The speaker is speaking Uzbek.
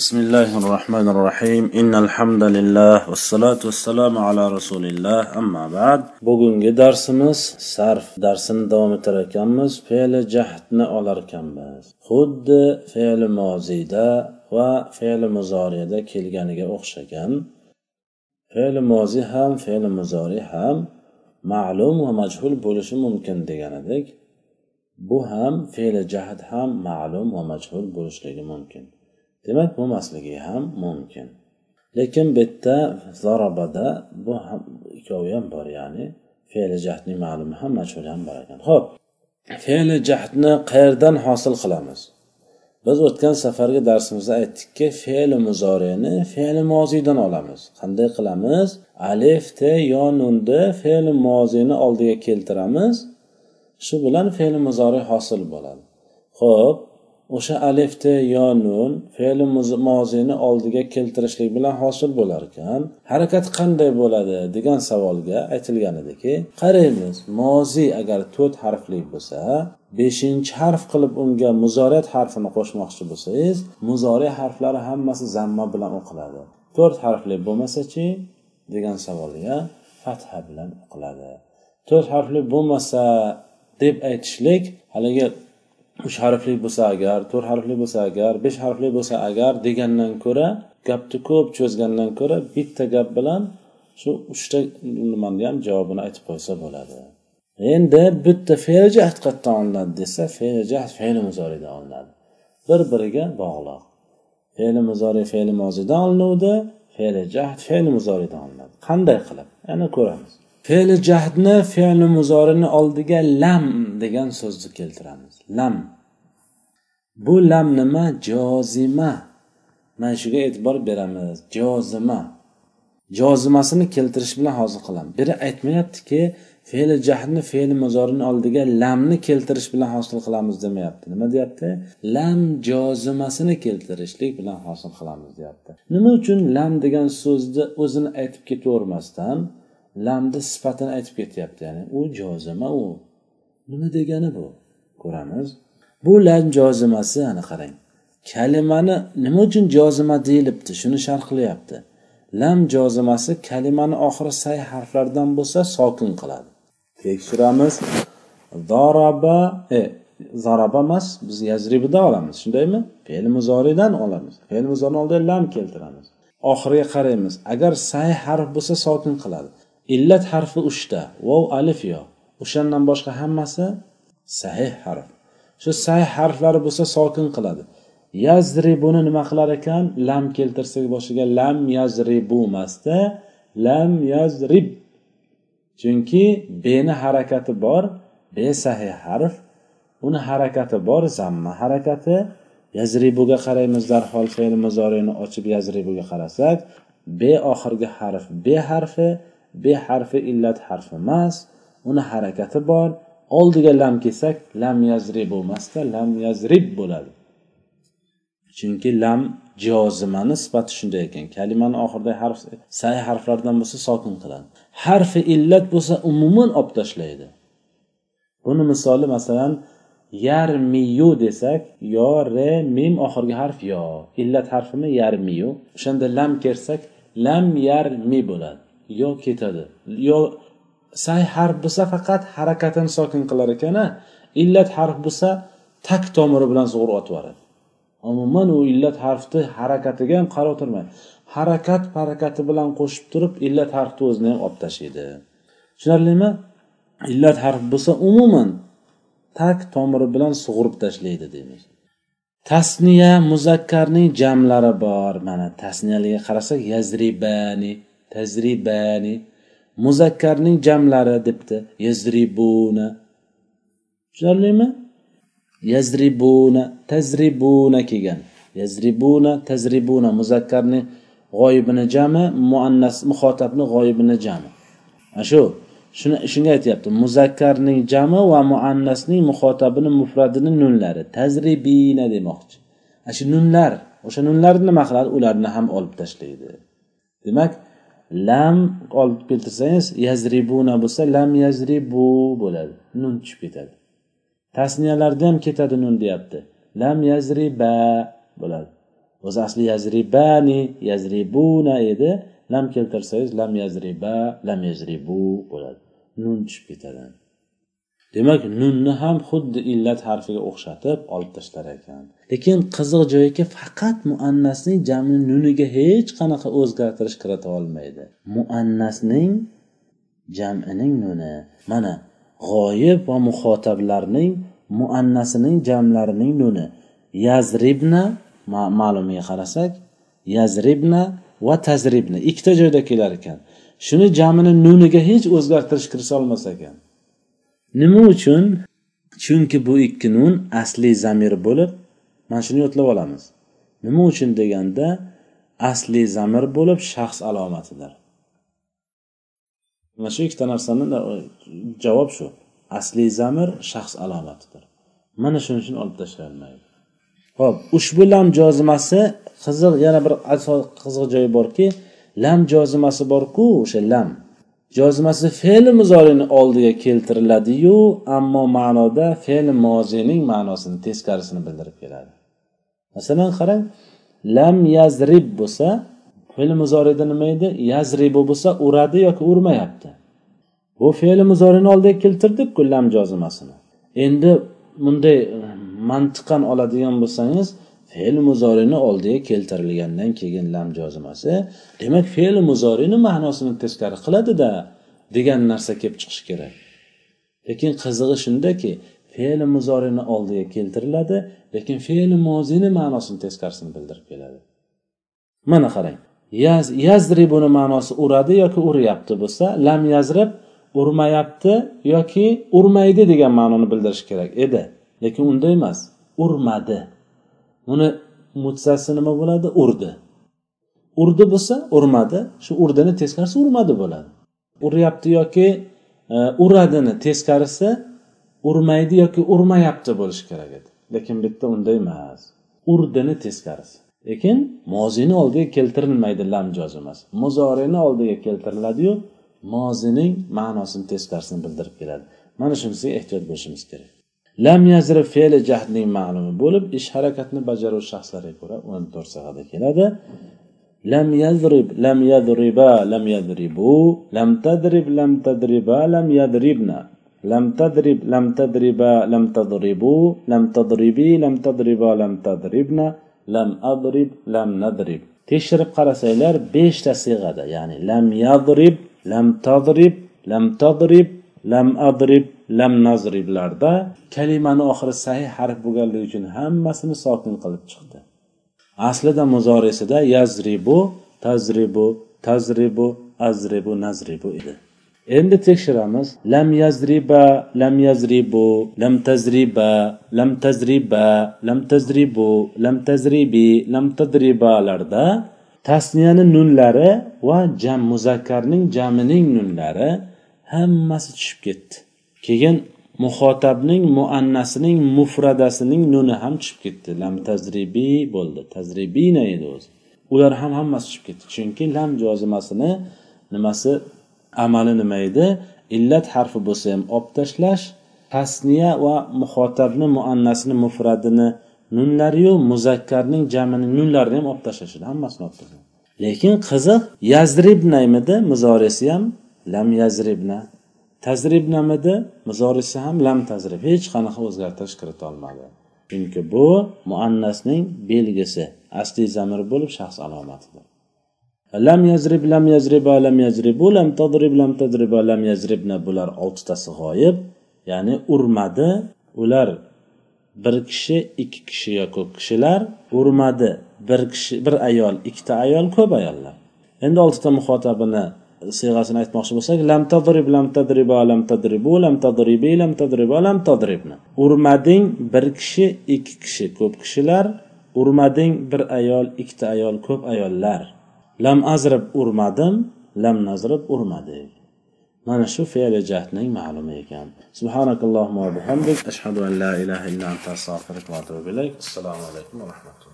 بسم الله الرحمن الرحيم إن الحمد لله والصلاة والسلام على رسول الله أما بعد bugungi darsimiz sarf darsini davom etar ekanmiz fe'li jahdni olar ekanmiz xuddi fe'li moziyda va fe'li muzoriyada kelganiga o'xshagan fe'li moziy ham fe'li muzoriy ham ma'lum va majhul bo'lishi mumkin degan edik bu ham fe'li jahd ham ma'lum va majhul bo'lishligi mumkin Demak bo'lmasligi ham mumkin. Lekin bu yerda zarobada bu ham ikkovi ham bor ya'ni fe'li jahdning ma'lumi ham majhuli ham bor ekan. Ho'p fe'li jahdni qayerdan hosil qilamiz? Biz o'tgan safargi darsimizda aytdikki fe'li muzoreni fe'li moziydan olamiz. Qanday qilamiz? Alif te yo nunni fe'li moziyni oldiga keltiramiz. Shu bilan fe'li muzori hosil bo'ladi. Ho'p o'sha alifni yo nun fe'li mozini oldiga keltirishlik bilan hosil bo'lar ekan harakat qanday bo'ladi degan savolga aytilgan ediki qaraymiz mozi agar to'rt harfli bo'lsa beshinchi harf qilib unga muzoriyat harfini qo'shmoqchi bo'lsangiz muzoriy harflari hammasi zamma bilan o'qiladi. To'rt harfli bo'lmasachi? degan savolga fatha bilan o'qiladi. To'rt harfli bo'lmasa deb aytishlik haligi uch harfli bo'lsa agar to'rt harfli bo'lsa agar besh harfli bo'lsa agar degandan ko'ra gapni ko'p cho'zgandan ko'ra bitta gap bilan shu uchta nimani ham javobini aytib qo'ysa bo'ladi. Endi bitta fe'l jahd qayerdan olinadi desa fe'l jahd fe'li muzoridan olinadi. Bir biriga bog'liq. Fe'li muzori fe'li mozidan olinuvdi fe'li jahd fe'li muzoridan olinadi. Qanday qilib? Yana ko'ramiz. Fe'li jahdni fe'li muzorini oldiga lam degan so'zni keltiramiz. Lam. Bu lam nima? Jozima. Mana shunga e'tibor beramiz. Jozima. Jozimasini keltirish bilan hozir qilamiz. Biri aytmayaptiki fe'li jahdni fe'li muzorini oldiga lamni keltirish bilan hosil qilamiz demayapti. Nima deyapti? Lam jozimasini keltirishlik bilan hosil qilamiz deyapti. Nima uchun lam degan so'zni o'zini aytib ketavermasdan lamni sifatini aytib ketyapti. Ya'ni u jozima u. Nima degani bu? Ko'ramiz. Bu lam jozimasi ana qarang. Kalimani nima uchun jozima deyilibdi? Shuni sharh qilyapti. Lam jozimasi kalimani oxiri say harflardan bo'lsa sokin qiladi. Tekshiramiz. Zaraba e zaraba emas biz yazribida olamiz. Shundaymi? Fe'l muzoridan olamiz. Fe'l muzorini oldiga lam keltiramiz. Oxiriga qaraymiz. Agar say harf bo'lsa sokin qiladi. Illat harfi uchta. Vov alif yo. O'shandan boshqa hammasi sahih harf. Shu sahih harflari bo'lsa sokin qiladi. Yazribuni nima qilar ekan? Lam keltirsak boshiga lam yazribu emasda. Lam yazrib. Chunki beni harakati bor be sahih harf. Uni harakati bor zamma harakati. Yazribuga qaraymiz darhol fe'l muzorini ochib yazribuga qarasak. Be oxirgi harf be harfi. Be harfi illat harfi emas uni harakati bor. Oldiga lam kelsak lam yazrib bo'lmasda lam yazrib bo'ladi. Chunki lam jozimani sifati shunday ekan. Kalimani oxiridagi harf say harflardan bo'lsa sokin qiladi. Harfi illat bo'lsa umuman olib tashlaydi. Buni misoli masalan yarmiyu desak yo re mim oxirgi harf yo. Illat harfimi yarmiyu o'shanda lam kelsak lam yarmi bo'ladi. Yo ketadi. Yo say harf bo'lsa faqat harakatini sokin qilar ekan illat harf bo'lsa tak tomiri bilan sug'urib otib yuboradi. Umuman u illat harfni harakatiga ham qarab o'tirmaydi. Harakat harakati bilan qo'shib turib illat harfni o'zini ham olib tashlaydi. Tushunarlimi? Illat harf bo'lsa umuman tak tomiri bilan sug'urib tashlaydi deymiz tasniya muzakkarning jamlari bor. Mana tasniyaga qarasak yazribani tajribani muzakkarning jamlari debdi. Yazribuna. Tushunarlimi? Yazribuna tazribuna kelgan. Yazribuna tazribuna. Muzakkarni g'oyibini jami muannas muxotabni g'oyibini jami. Ana shu. Shuni shunga aytyapti. Muzakkarning jami va muannasning muxotabini mufradini nunlari. Tazribina demoqchi. Ana shu nunlar. O'sha nunlarni nima qiladi? Ularni ham olib tashlaydi. Demak lam olib keltirsangiz yazribuna bo'lsa lam yazribu bo'ladi. Nun tushib ketadi. Tasniyalarda ham ketadi nun deyapti. Lam yazriba bo'ladi. O'zi asli yazribani yazribuna edi. Lam keltirsangiz lam yazriba lam yazribu bo'ladi. Nun tushib ketadi. Demak nunni ham xuddi illat harfiga o'xshatib olib tashlar ekan. Lekin qiziq joyiki faqat muannasning jami nuniga hech qanaqa o'zgartirish kirita olmaydi. Muannasning jamining nuni mana g'oyib va muxotablarning muannasining jamlarining nuni. Yazribna ma'lumiga qarasak yazribna va tazribna ikkita joyda kelar ekan. Shuni jamini nuniga hech o'zgartirish kirita olmas ekan. Nima uchun? Chunki bu ikki nun asli zamir bo'lib mana shuni yodlab olamiz. Nima uchun deganda asli zamir bo'lib shaxs alomatidir. Mana shu ikkita narsani javob shu. Asli zamir shaxs alomatidir. Mana shuning uchun olib tashlanmaydi ho'p ushbu lam jozimasi qiziq yana bir qiziq joyi borki lam jozimasi borku o'sha lam. Jozimasi fe'l muzorini oldiga keltiriladiyu ammo ma'noda fe'l mozining ma'nosini teskarisini bildirib keladi. Masalan qarang lam yazrib bo'lsa fe'l muzorida nima edi? Yazribu bo'lsa uradi yoki urmayapti. Bu fe'l muzorini oldiga keltirdikku lam jozimasini endi bunday mantiqan oladigan bo'lsangiz fe'l muzorini oldiga keltirilgandan keyin lam jozimasi demak fe'l muzorini ma'nosini teskari qiladida degan narsa kelib chiqishi kerak. Lekin qizig'i shundaki fe'l muzorini oldiga keltiriladi lekin fe'l mozini ma'nosini teskarisini bildirib keladi. Mana qarang yaz yazribuni ma'nosi uradi yoki uryapti bo'lsa lam yazrib urmayapti yoki urmaydi degan ma'noni bildirishi kerak edi. Lekin unday emas urmadi. Uni mutsasi nima bo'ladi? Urdi. Urdi bo'lsa urmadi. Shu urdini teskarisi urmadi bo'ladi. Uryapti yoki e, uradini teskarisi urmaydi yoki urmayapti bo'lishi kerak edi. Lekin bu yerda unday emas. Urdini teskarisi. Lekin mozini oldiga keltirilmaydi lam emas. Muzorini oldiga keltiriladiyu mozining ma'nosini teskarisini bildirib keladi. Mana shunisiga ehtiyot bo'lishimiz kerak. Lam yazri fe'li jahdning ma'lumi bo'lib ish harakatni bajaruvchi shaxslarga ko'ra o'n to'rt sig'ada keladi. Lam yazrib lam yadriba lam yadribu lam tadrib lam tadriba lam yadribna. Lam tadrib lam tadriba lam tadribu lam tadribi lam tadriba lam tadribna lam adrib lam nadrib. Tekshirib qarasanglar beshta siyg'ada ya'ni lam yadrib lam tadrib lam tadrib lam adrib lam nazriblarda kalimani oxiri sahih harf bo'lganligi uchun hammasini sokin qilib chiqdi. Aslida muzorisida yazribu tazribu tazribu azribu nazribu edi. Endi tekshiramiz. Lam yazriba lam yazribu lam tazriba lam tazriba lam tazribu lam tazribi lam tadribalarda tasniyani nunlari va jam muzakkarning jamining nunlari hammasi tushib ketdi. Keyin muxotabning muannasining mufradasining nuni ham tushib ketdi. Lam tazribiy bo'ldi. Tazribina edi o'zi? Ular ham hammasi tushib ketdi. Chunki lam jozimasini nimasi amali nima edi? Illat harfi bo'lsa ham olib tashlash tasniya va muxotabni muannasini mufradini nunlariyu muzakkarning jamini nunlarini ham olib tashlash edi. Hammasini olib tashlash. Lekin qiziq yazribnaymidi muzorisi ham lam yazribna. Tazribnamidi muzorisi ham lam tazrib. Hech qanaqa o'zgartirish kirita olmadi. Chunki bu muannasning belgisi asli zamir bo'lib shaxs alomatidir. Lam yazrib lam yazriba lam yazribu lam tadrib lam tadriba lam yazribna bular oltitasi g'oyib. Ya'ni urmadi. Ular bir kishi ikki kishi yo ko'p kishilar urmadi. Bir kishi bir ayol ikkita ayol ko'p ayollar. Endi oltita muxotabini siyg'asini aytmoqchi bo'lsak lam tadrib lam tadriba lam tadribu lam tadribi lam tadriba lam tadribni. Urmading bir kishi ikki kishi ko'p kishilar urmading bir ayol ikkita ayol ko'p ayollar. Lam azrib urmadim lam nazrib urmadik. Mana shu fe'li jahdning ma'lumi ekan. Subhanakallohumma va bihamdik. Ashhadu an la ilaha illa anta astag'firuka va atubu ilayk. Assalomu alaykum va rahmatulloh.